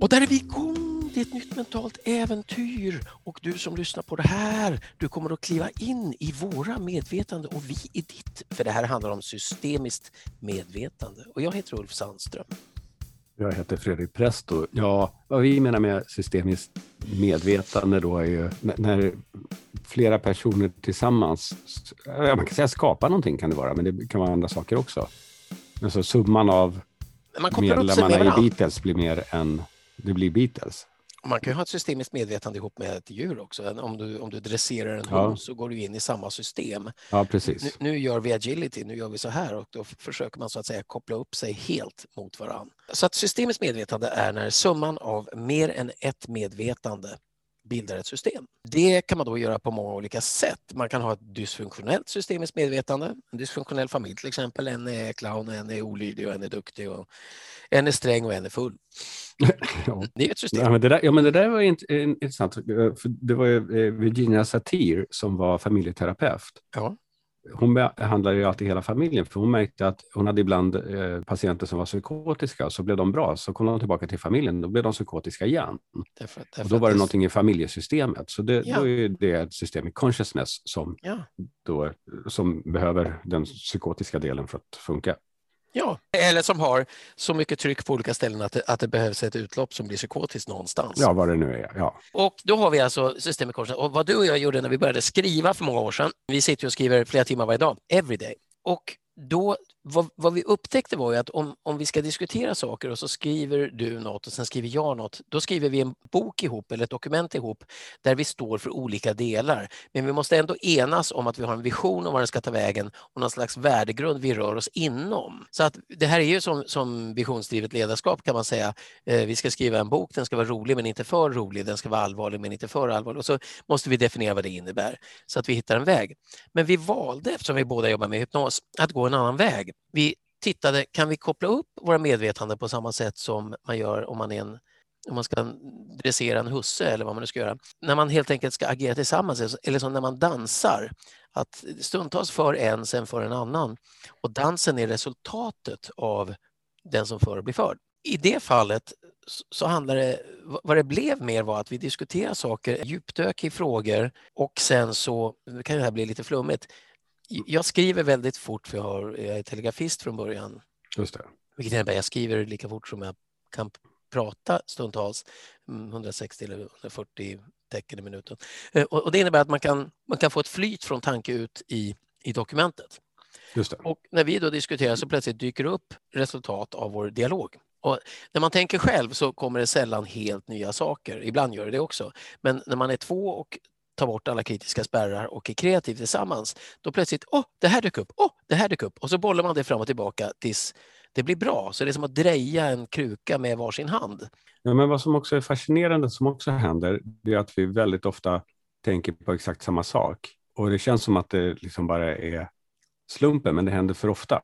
Och där är vi igång! Det är ett nytt mentalt äventyr och du som lyssnar på det här, du kommer att kliva in i våra medvetande och vi i ditt. För det här handlar om systemiskt medvetande och jag heter Ulf Sandström. Jag heter Fredrik Presto. Ja, vad vi menar med systemiskt medvetande då är ju när flera personer tillsammans, man kan säga skapa någonting kan det vara, men det kan vara andra saker också. Alltså summan av medlemmarna i Beatles blir mer än det blir Beatles. Man kan ju ha ett systemiskt medvetande ihop med ett djur också. Om du, om du dresserar en hund ja. så går du in i samma system. Ja, precis. Nu, nu, gör vi agility, nu gör vi så här och då försöker man så att säga koppla upp sig helt mot varandra. Så att systemiskt medvetande är när summan av mer än ett medvetande bildar ett system. Det kan man då göra på många olika sätt. Man kan ha ett dysfunktionellt systemiskt medvetande. En dysfunktionell familj till exempel. En är clown, en är olydig och en är duktig. Och en är sträng och en är full. ja. Det är ett system. Ja, men det där, ja, men det där var intressant. För det var eh, Virginia Satir som var familjeterapeut. Ja hon behandlade ju alltid hela familjen, för hon märkte att hon hade ibland eh, patienter som var psykotiska, så blev de bra, så kom de tillbaka till familjen, då blev de psykotiska igen. Därför, därför och då var det, det någonting i familjesystemet, så det, ja. då är det ett system i consciousness som, ja. då, som behöver den psykotiska delen för att funka. Ja, eller som har så mycket tryck på olika ställen att det, att det behövs ett utlopp som blir psykotiskt någonstans. Ja, vad det nu är. Ja. Och då har vi alltså systemet Och vad du och jag gjorde när vi började skriva för många år sedan, vi sitter och skriver flera timmar varje dag, everyday. Och då, vad, vad, vi upptäckte var ju att om, om vi ska diskutera saker och så skriver du något och sen skriver jag något, då skriver vi en bok ihop eller ett dokument ihop där vi står för olika delar. Men vi måste ändå enas om att vi har en vision om var den ska ta vägen och någon slags värdegrund vi rör oss inom. Så att det här är ju som, som visionsdrivet ledarskap kan man säga. Eh, vi ska skriva en bok, den ska vara rolig men inte för rolig, den ska vara allvarlig men inte för allvarlig. Och så måste vi definiera vad det innebär så att vi hittar en väg. Men vi valde, eftersom vi båda jobbar med hypnos, att gå en annan väg. Vi tittade, kan vi koppla upp våra medvetanden på samma sätt som man gör om man, är en, om man ska dressera en husse eller vad man nu ska göra. När man helt enkelt ska agera tillsammans, eller som när man dansar, att stundtals för en, sen för en annan. Och dansen är resultatet av den som för och blir förd. I det fallet så handlar det, vad det blev mer var att vi diskuterar saker, djupdök i frågor och sen så, nu kan det här bli lite flummigt, jag skriver väldigt fort för jag, har, jag är telegrafist från början. Just det. Vilket innebär att jag skriver lika fort som jag kan prata stundtals, 160 mm, eller 140 tecken i minuten. Eh, och det innebär att man kan, man kan få ett flyt från tanke ut i, i dokumentet. Just det. Och när vi då diskuterar så plötsligt dyker upp resultat av vår dialog. Och när man tänker själv så kommer det sällan helt nya saker. Ibland gör det det också. Men när man är två och ta bort alla kritiska spärrar och är kreativ tillsammans, då plötsligt, åh, oh, det här dök upp, åh, oh, det här dök upp. Och så bollar man det fram och tillbaka tills det blir bra. Så det är som att dreja en kruka med varsin hand. Ja, men vad som också är fascinerande, som också händer, det är att vi väldigt ofta tänker på exakt samma sak. Och det känns som att det liksom bara är slumpen, men det händer för ofta.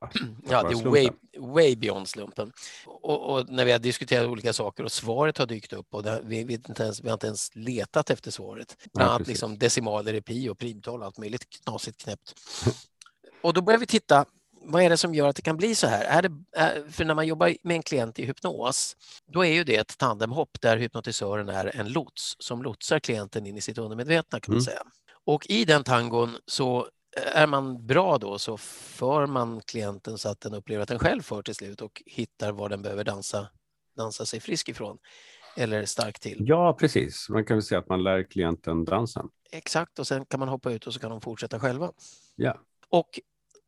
Ja, det är way, way beyond slumpen. Och, och, när vi har diskuterat olika saker och svaret har dykt upp och det, vi, vi, inte ens, vi har inte ens letat efter svaret. Bland annat liksom decimaler i pi och primtal och allt möjligt knasigt knäppt. och då börjar vi titta, vad är det som gör att det kan bli så här? Är det, för när man jobbar med en klient i hypnos, då är ju det ett tandemhopp där hypnotisören är en lots som lotsar klienten in i sitt undermedvetna kan man mm. säga. Och i den tangon så är man bra då så för man klienten så att den upplever att den själv för till slut och hittar var den behöver dansa, dansa sig frisk ifrån eller stark till. Ja, precis. Man kan väl säga att man lär klienten dansen. Exakt, och sen kan man hoppa ut och så kan de fortsätta själva. Ja. Och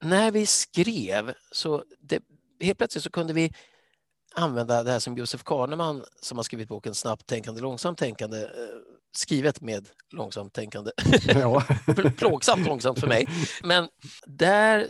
när vi skrev så det, helt plötsligt så kunde vi använda det här som Josef Kahneman som har skrivit boken Snabbt tänkande, långsamt tänkande eh, skrivet med långsamt tänkande. Ja. Plågsamt långsamt för mig. Men där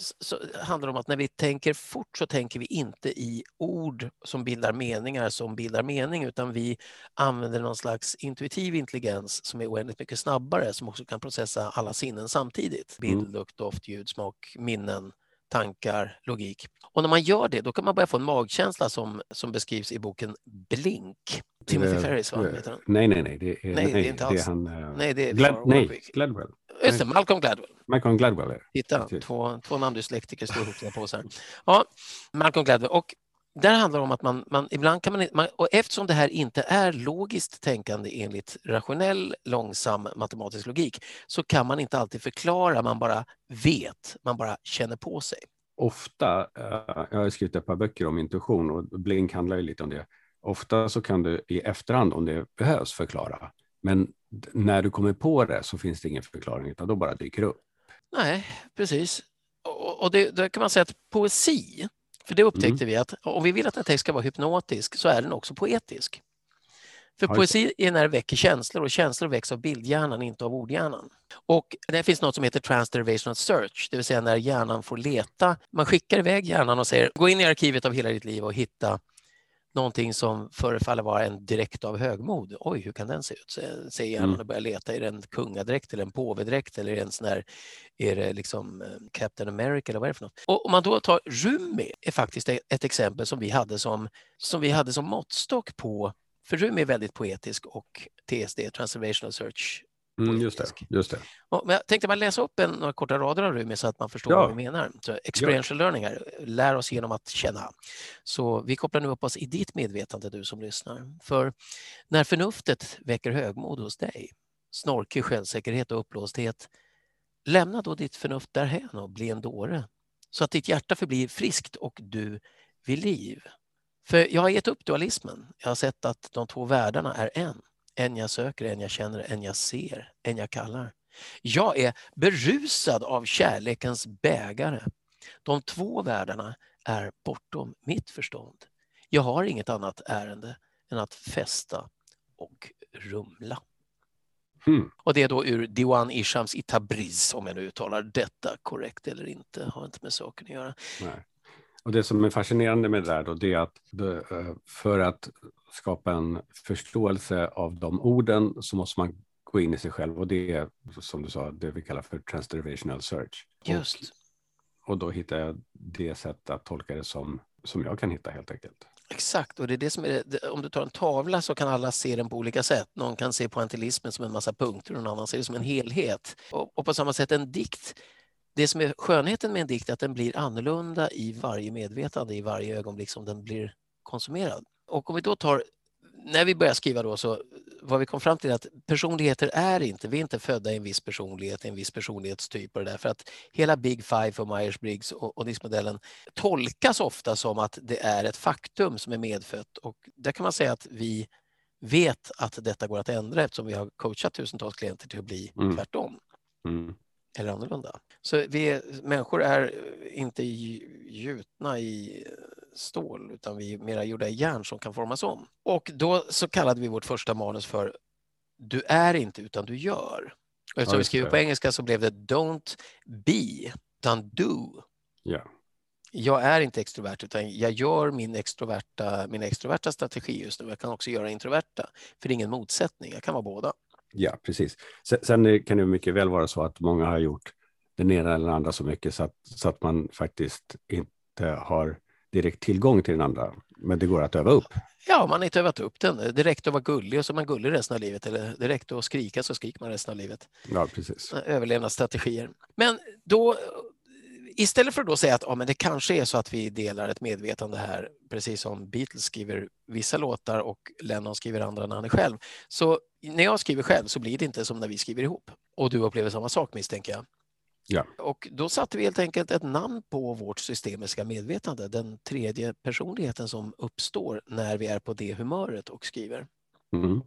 handlar det om att när vi tänker fort så tänker vi inte i ord som bildar meningar som bildar mening utan vi använder någon slags intuitiv intelligens som är oändligt mycket snabbare som också kan processa alla sinnen samtidigt. Bild, mm. lukt, doft, ljud, smak, minnen, tankar, logik. Och när man gör det, då kan man börja få en magkänsla som, som beskrivs i boken Blink. Timothy uh, Ferris, va? nej, nej, nej. Det är, nej, nej, det är inte alls. Han, uh, nej, det är Glad, nej, Gladwell. Just det, Malcolm Gladwell. Malcolm Gladwell. Är. Titta, två, två namndyslektiker står ihop sina påsar. Ja, Malcolm Gladwell. Och där handlar det om att man, man ibland kan man, man, och eftersom det här inte är logiskt tänkande enligt rationell, långsam matematisk logik, så kan man inte alltid förklara, man bara vet, man bara känner på sig. Ofta, eh, jag har skrivit ett par böcker om intuition och Blink handlar ju lite om det. Ofta så kan du i efterhand, om det behövs, förklara. Men när du kommer på det så finns det ingen förklaring, utan då bara dyker det upp. Nej, precis. Och, och det, då kan man säga att poesi, för det upptäckte mm. vi att om vi vill att en text ska vara hypnotisk så är den också poetisk. För poesi är när det väcker känslor och känslor väcks av bildhjärnan, inte av ordhjärnan. Och det finns något som heter transderivational search, det vill säga när hjärnan får leta. Man skickar iväg hjärnan och säger gå in i arkivet av hela ditt liv och hitta någonting som förefaller vara en direkt av högmod. Oj, hur kan den se ut? Säger hjärnan mm. och börjar leta. Är det en kungadräkt eller en påvedräkt eller är det en sån här, är det liksom eh, Captain America eller vad är det för något? Och om man då tar Rumi är faktiskt ett exempel som vi hade som, som vi hade som måttstock på för Rumi är väldigt poetisk och TSD, Transformational Search, Mm, just det. Just det. Och, men jag tänkte bara läsa upp en, några korta rader av Rumi så att man förstår ja. vad vi menar. Så experiential ja. learning här, lär oss genom att känna. Så vi kopplar nu upp oss i ditt medvetande du som lyssnar. För när förnuftet väcker högmod hos dig, snorkig självsäkerhet och uppblåsthet, lämna då ditt förnuft därhän och bli en dåre så att ditt hjärta förblir friskt och du vid liv. För jag har gett upp dualismen. Jag har sett att de två världarna är en. En jag söker, en jag känner, en jag ser, en jag kallar. Jag är berusad av kärlekens bägare. De två världarna är bortom mitt förstånd. Jag har inget annat ärende än att festa och rumla. Mm. Och det är då ur Diwan Ishams i Tabriz, om jag nu uttalar detta korrekt eller inte, har inte med saken att göra. Nej. Och det som är fascinerande med det där då, det är att eh, för att skapa en förståelse av de orden så måste man gå in i sig själv och det är som du sa det vi kallar för transderivational search. Just. Och, och då hittar jag det sätt att tolka det som, som jag kan hitta helt enkelt. Exakt, och det är det som är det, om du tar en tavla så kan alla se den på olika sätt. Någon kan se pointillismen som en massa punkter och någon annan ser det som en helhet. Och, och på samma sätt en dikt det som är skönheten med en dikt är att den blir annorlunda i varje medvetande, i varje ögonblick som den blir konsumerad. Och om vi då tar, när vi började skriva då så vad vi kom fram till att personligheter är inte, vi är inte födda i en viss personlighet, en viss personlighetstyp och det där, för att hela Big Five för Myers-Briggs och, och NIS-modellen tolkas ofta som att det är ett faktum som är medfött och där kan man säga att vi vet att detta går att ändra eftersom vi har coachat tusentals klienter till att bli mm. tvärtom. Mm eller annorlunda. Så vi människor är inte gjutna i stål utan vi är mera gjorda i järn som kan formas om. Och då så kallade vi vårt första manus för Du är inte utan du gör. Och eftersom ja, vi skriver på engelska så blev det Don't be utan do. Ja. Jag är inte extrovert utan jag gör min extroverta, min extroverta strategi just nu. Jag kan också göra introverta. För det är ingen motsättning, jag kan vara båda. Ja, precis. Sen kan det mycket väl vara så att många har gjort den ena eller den andra så mycket så att, så att man faktiskt inte har direkt tillgång till den andra. Men det går att öva upp. Ja, man har inte övat upp den. Räckte att vara gullig och så är man gullig resten av livet. Eller räckte att skrika så skriker man resten av livet. Ja, precis. Överlevnadsstrategier. Men då istället för att då säga att ja, men det kanske är så att vi delar ett medvetande här, precis som Beatles skriver vissa låtar och Lennon skriver andra när han är själv. Så när jag skriver själv så blir det inte som när vi skriver ihop. Och du upplever samma sak misstänker jag. Ja. Och då satte vi helt enkelt ett namn på vårt systemiska medvetande, den tredje personligheten som uppstår när vi är på det humöret och skriver. Mm.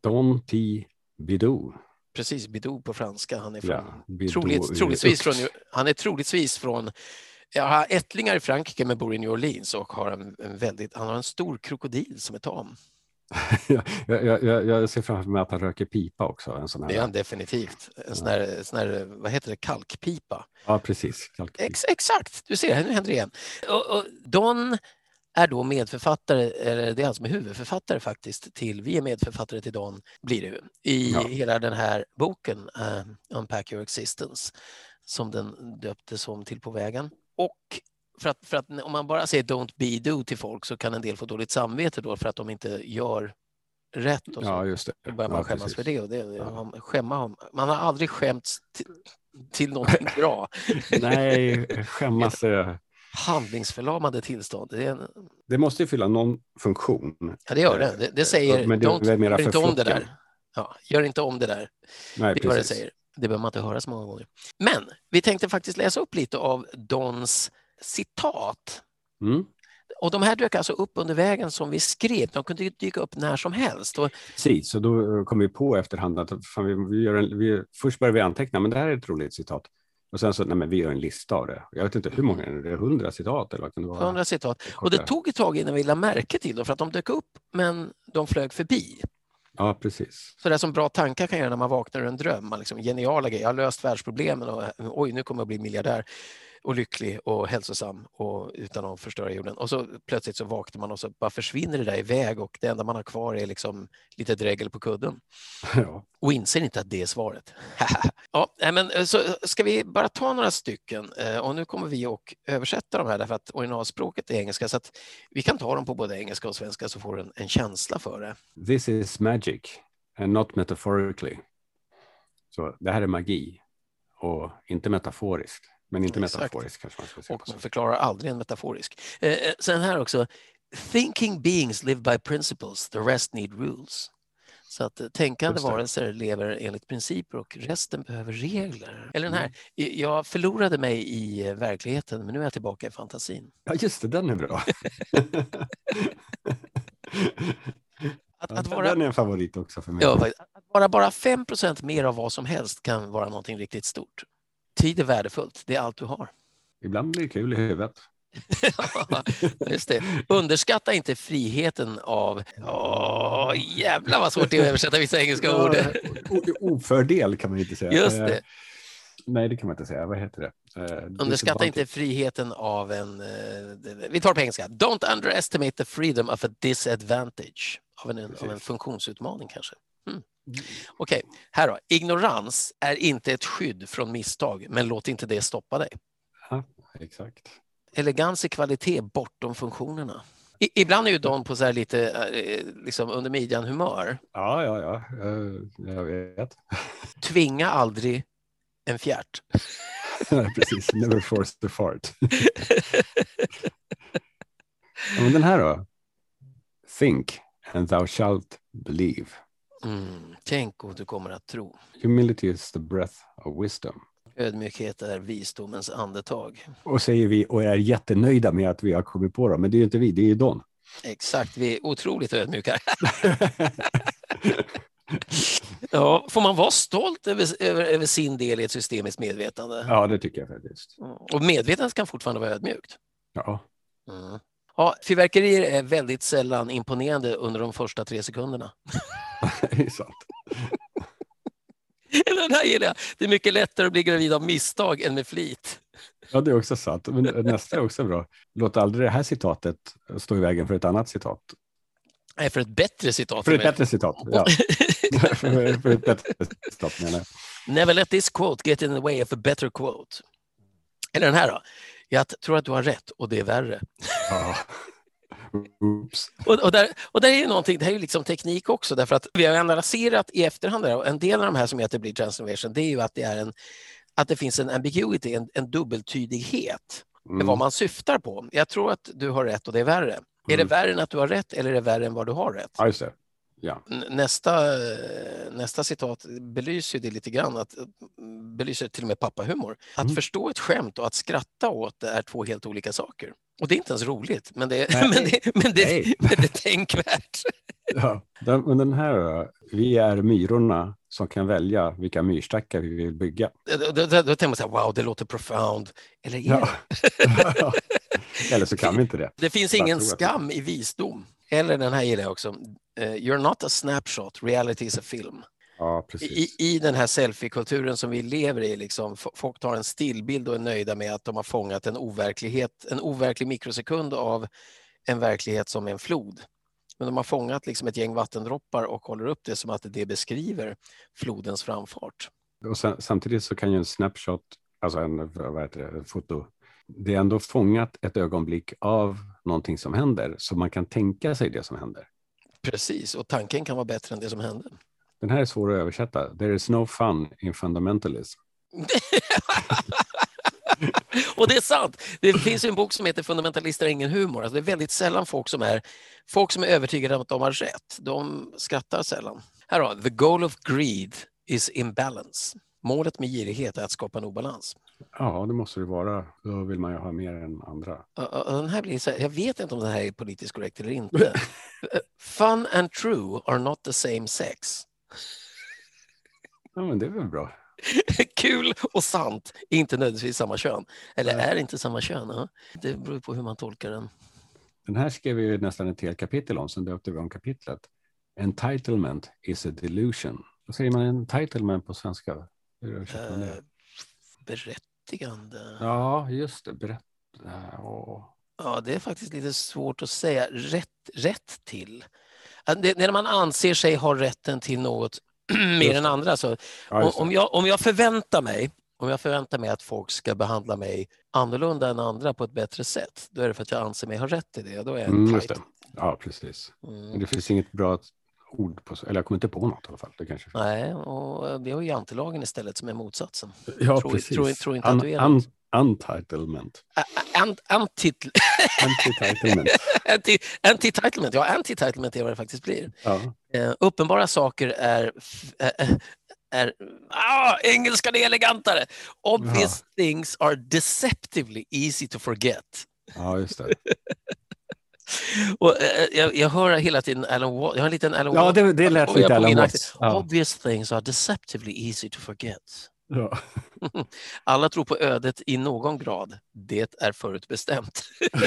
Don T. Bidou. Precis, Bidou på franska. Han är, från, ja, troligt, troligtvis från, han är troligtvis från jag har ättlingar i Frankrike men bor i New Orleans och har en, en väldigt, han har en stor krokodil som är tam. jag, jag, jag, ser framför mig att han röker pipa också. En sån här... Det är han definitivt. En sån här, sån här, vad heter det, kalkpipa. Ja, precis. Kalkpipa. Ex, exakt, du ser, nu händer det igen. Och, och Don är då medförfattare, eller det är han som är huvudförfattare faktiskt till, vi är medförfattare till Don, blir det i ja. hela den här boken uh, Unpack your existence som den döptes om till på vägen. Och för att, för att om man bara säger don't be do till folk så kan en del få dåligt samvete då för att de inte gör rätt och så, Ja, just det. då börjar man Ja, skämmas precis. för det. Och det Ja. skämma, man har aldrig skämts till, någonting bra. Nej, skämmas. eh, Handlingsförlamande tillstånd. Det, en, Det måste ju fylla någon funktion. ja, det gör det. Det, det säger, Men det är mera gör inte om det där. Ja, gör inte om det där. Nej, Det är vad det säger. Det behöver man inte höra så många gånger. Men vi tänkte faktiskt läsa upp lite av Dons citat. Mm. Och de här dök alltså upp under vägen som vi skrev. De kunde dyka upp när som helst. Och, Precis, och då eh, kom vi på efterhand att fan, vi, vi gör en, vi, först började vi anteckna, men det här är ett roligt citat. Och sen så, nej men vi gör en lista av det. Jag vet inte hur många, är det hundra citat eller vad kan det vara? 100 citat. Och det tog ett tag innan vi lade märke till dem för att de dök upp men de flög förbi. Ja, precis. Så det är som bra tankar kan göra när man vaknar ur en dröm. Man liksom, geniala grejer. Jag har löst världsproblemen och oj, nu kommer jag bli miljardär och lycklig och hälsosam och utan att förstöra jorden. Och så plötsligt så vaknar man och så bara försvinner det där iväg och det enda man har kvar är liksom lite dregel på kudden. Ja. Och inser inte att det är svaret. ja, men, eh, så ska vi bara ta några stycken eh, och nu kommer vi att översätta de här därför att originalspråket är engelska så att vi kan ta dem på både engelska och svenska så får du en, en känsla för det. This is magic and not metaphorically. Så det här är magi och inte metaforiskt. Men inte Exakt. metaforiskt kanske man ska säga. Och man förklarar aldrig en metaforisk. Eh, eh, sen här också, thinking beings live by principles, the rest need rules. Så att eh, tänkande varelser lever enligt principer och resten behöver regler. Eller den här, Mm. "I- jag förlorade mig i eh, verkligheten men nu är jag tillbaka i fantasin. Ja, just det, den är bra. Att, att, vara, Den är en favorit också för mig. ja, att vara bara 5% mer av vad som helst kan vara någonting riktigt stort. Tid är värdefullt, det är allt du har. Ibland blir det kul i huvudet. Just det. Underskatta inte friheten av... Åh, jävlar vad svårt det är att översätta vissa engelska ord. Ofördel kan man inte säga. Just Eh, det. Nej, det kan man inte säga. Vad heter det? Eh, Underskatta inte friheten av en... eh, Vi tar på engelska. Don't underestimate the freedom of a disadvantage. Av en, av en funktionsutmaning kanske. Okej, här då. Ignorans är inte ett skydd från misstag, men låt inte det stoppa dig. Ja, exakt. Elegans är kvalitet bortom funktionerna. I, ibland är ju de på så här lite eh, liksom under midjan humör. Ja, ja, ja. Eh, Jag vet. Tvinga aldrig en fjärt. Nej, Precis. Never force the fart. Ja, men den här då? Think and thou shalt believe. Mm, tänk och du kommer att tro. Humility is the breath of wisdom. Ödmjukhet är visdomens andetag. Och säger vi och är jättenöjda med att vi har kommit på dem. Men det är ju inte vi, det är ju Don. Exakt, vi är otroligt ödmjuka. Ja, får man vara stolt över, över, över sin del i ett systemiskt medvetande? ja, det tycker jag faktiskt. Mm. Och medvetandet kan fortfarande vara ödmjukt. Ja, Mm. Ja, fyrverkerier är väldigt sällan imponerande under de första tre sekunderna. det är sant. Eller den här gillar jag. Det är mycket lättare att bli gravid av misstag än med flit. Ja, det är också sant. Men nästa är också bra. Låt aldrig det här citatet stå i vägen för ett annat citat. Nej, för ett bättre citat. För ett bättre citat. Ja. för, för ett bättre citat menar jag. Never let this quote get in the way of a better quote. Eller den här då. Jag tror att du har rätt och det är värre. Ja. Oops. Och, och, där, och där är ju någonting, det här är ju liksom teknik också, därför att vi har analyserat i efterhand, där, och en del av de här som heter blir transformation, det är ju att det, är en, att det finns en ambiguity, en, en dubbeltydighet med Mm. vad man syftar på. Jag tror att du har rätt och det är värre. Är det Mm. värre än att du har rätt eller är det värre än vad du har rätt? Ja, just det. Ja. Nästa, eh, nästa citat belyser det lite grann, att, belyser till och med pappahumor. Att Mm. förstå ett skämt och att skratta åt det är två helt olika saker. Och det är inte ens roligt, men det, men det, men det, men det är tänkvärt. Ja. Den, men den här då? Vi är myrorna som kan välja vilka myrstackar vi vill bygga. Då, då, då, tänker man så här, wow, det låter profound. Eller Ja. Eller så kan vi inte det. Det finns ingen skam i visdom. Eller den här gillar jag också. Eh, You're not a snapshot, reality is a film. Ja. I, I den här selfie-kulturen som vi lever i, liksom, folk tar en stillbild och är nöjda med att de har fångat en overklighet, en overklig mikrosekund av en verklighet som är en flod. Men de har fångat liksom ett gäng vattendroppar och håller upp det som att det beskriver flodens framfart. Och sen, samtidigt så kan ju en snapshot, alltså en vad heter det, en foto, det är ändå fångat ett ögonblick av någonting som händer, så man kan tänka sig det som händer. Precis, och tanken kan vara bättre än det som hände. Den här är svår att översätta. There is no fun in fundamentalism. och det är sant. Det finns en bok som heter Fundamentalister har ingen humor. Alltså det är väldigt sällan folk som är, folk som är övertygade om att de har rätt. De skrattar sällan. Här då, The goal of greed is imbalance. Målet med girighet är att skapa en obalans. Ja, det måste det vara. Då vill man ju ha mer än andra. Den här blir så här, jag vet inte om det här är politiskt korrekt eller inte. Fun and true are not the same sex. Ja, men det är väl bra. Kul och sant är inte nödvändigtvis samma kön. Eller är inte samma kön. Ja. Det beror på hur man tolkar den. Den här skrev vi nästan ett helt kapitel om, sen döpte vi om kapitlet. Entitlement is a delusion. Vad säger man entitlement på svenska? Hur uh, berättigande. Ja, just det. Berätt... Oh. Ja, det är faktiskt lite svårt att säga. Rätt, rätt till. Det, när man anser sig ha rätten till något mer än andra. Så ja, om, jag, om jag förväntar mig om jag förväntar mig att folk ska behandla mig annorlunda än andra på ett bättre sätt, då är det för att jag anser mig ha rätt till det. Då är jag mm, Ja, precis. Mm. Det finns inget bra ord på, eller jag kommer inte på något i alla fall. Det kanske Nej, och vi har ju jantelagen istället som är motsatsen. Ja, tror, precis. Tror, tror inte att du är un, Untitlement. Antitlement. Antititlement, ja antititlement är vad det faktiskt blir. Ja. Uh, uppenbara saker är, är, är ah, engelskan är elegantare. Obvious ja. things are deceptively easy to forget. Ja, just det. Och, uh, jag, jag, hör hela tiden Alan Watt, jag har en liten Alan Ja, det, det lät lite Alan Watts. Ja. Obvious things are deceptively easy to forget. Ja. Alla tror på ödet i någon grad. Det är förutbestämt.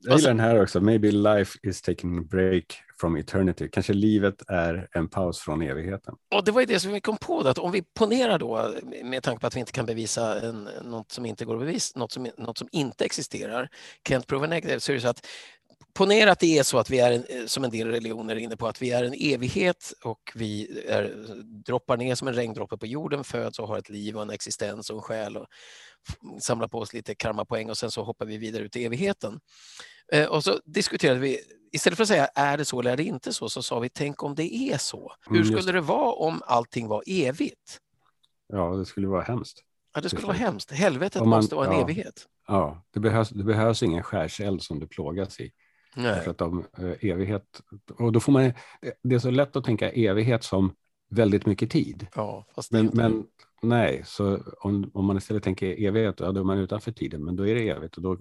Jag gillar den här också. Maybe life is taking a break from eternity. Kanske livet är en paus från evigheten. Och det var ju det som vi kom på, att om vi ponerar då, med tanke på att vi inte kan bevisa en, något som inte går att bevisa, något som, något som inte existerar, can't prove a negative, så är det så att ponera att det är så att vi är, en, som en del religioner är inne på, att vi är en evighet och vi är, droppar ner som en regndroppe på jorden, föds och har ett liv och en existens och en själ och samlar på oss lite karmapoäng och sen så hoppar vi vidare ut i evigheten. Eh, och så diskuterade vi, istället för att säga är det så eller är det inte så, så sa vi tänk om det är så. Hur mm, skulle det vara om allting var evigt? Ja, det skulle vara hemskt. Ja, det skulle vara hemskt. Helvetet man, måste vara en ja, evighet. Ja, det behövs, det behövs ingen skärseld som du plågas i. Nej. För att de, eh, evighet, och då får man, det är så lätt att tänka evighet som väldigt mycket tid. Ja, men, men nej, så om, om man istället tänker evighet, ja, då är man utanför tiden, men då är det evigt och då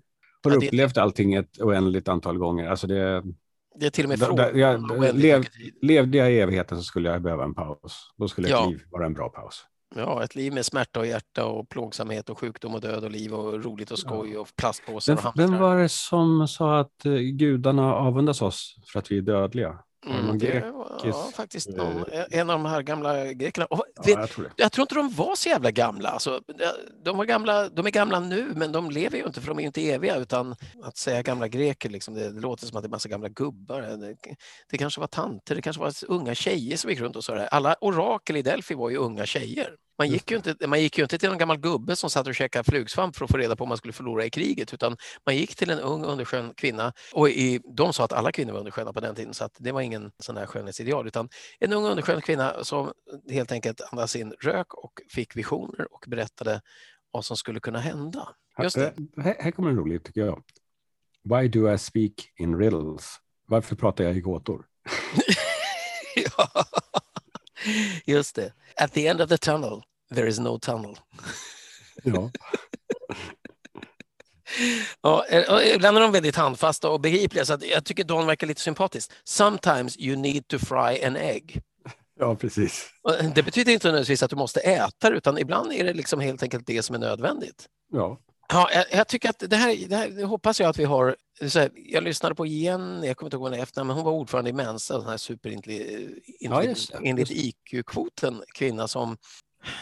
har du ja, upplevt allting ett oändligt antal gånger. Alltså det, det är till och med frågan lev, Levde jag i evigheten så skulle jag behöva en paus. Då skulle ja. ett liv vara en bra paus. Ja, ett liv med smärta och hjärta och plågsamhet och sjukdom och död och liv och roligt och skoj och plastpåsar och hamstrar. Vem var det som sa att eh, gudarna avundas oss för att vi är dödliga? Mm, det var ja, faktiskt någon, en av de här gamla grekerna. Och, vet, ja, jag, tror jag, tror inte de var så jävla gamla. Alltså, de, var gamla. de är gamla nu, men de lever ju inte för de är inte eviga. Utan att säga gamla greker, liksom, det, det låter som att det är massa gamla gubbar. Det, det, kanske var tanter, det kanske var unga tjejer som gick runt och sa det. Alla orakel i Delphi var ju unga tjejer. Man gick, ju inte, man gick ju inte till någon gammal gubbe som satt och käkade flugsvamp för att få reda på om man skulle förlora i kriget, utan man gick till en ung underskön kvinna. Och i, de sa att alla kvinnor var undersköna på den tiden, så det var ingen sån här skönhetsideal, utan en ung underskön kvinna som helt enkelt andades in rök och fick visioner och berättade vad som skulle kunna hända. Just det. Här, här kommer en rolig, tycker jag. Why do I speak in riddles? Varför pratar jag i gåtor? ja. Just det. At the end of the tunnel, there is no tunnel. Ja. ja, eh, ibland är de väldigt handfasta och begripliga, så jag tycker Don verkar lite sympatisk. Sometimes you need to fry an egg. Ja, precis. Det betyder inte nödvändigtvis att du måste äta utan ibland är det liksom helt enkelt det som är nödvändigt. Ja. Ja, jag, jag, tycker att det här, det här det hoppas jag att vi har. Här, jag lyssnade på Jenny, jag kommer inte ihåg vad hon men hon var ordförande i Mensa, den här superintelligent, ja, enligt IQ-kvoten, kvinna som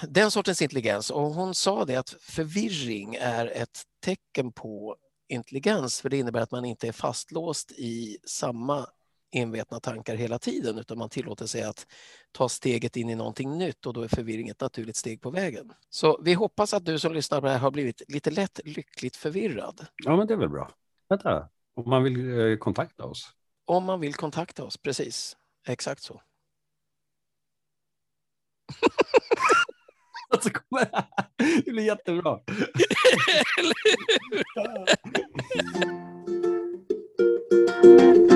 den sortens intelligens. Och hon sa det att förvirring är ett tecken på intelligens, för det innebär att man inte är fastlåst i samma envetna tankar hela tiden, utan man tillåter sig att ta steget in i någonting nytt och då är förvirring ett naturligt steg på vägen. Så vi hoppas att du som lyssnar på det här har blivit lite lätt lyckligt förvirrad. Ja, men det är väl bra. Vänta, om man vill eh, kontakta oss? Om man vill kontakta oss, precis. Exakt så. alltså, kommer det, det blir jättebra. Eller hur?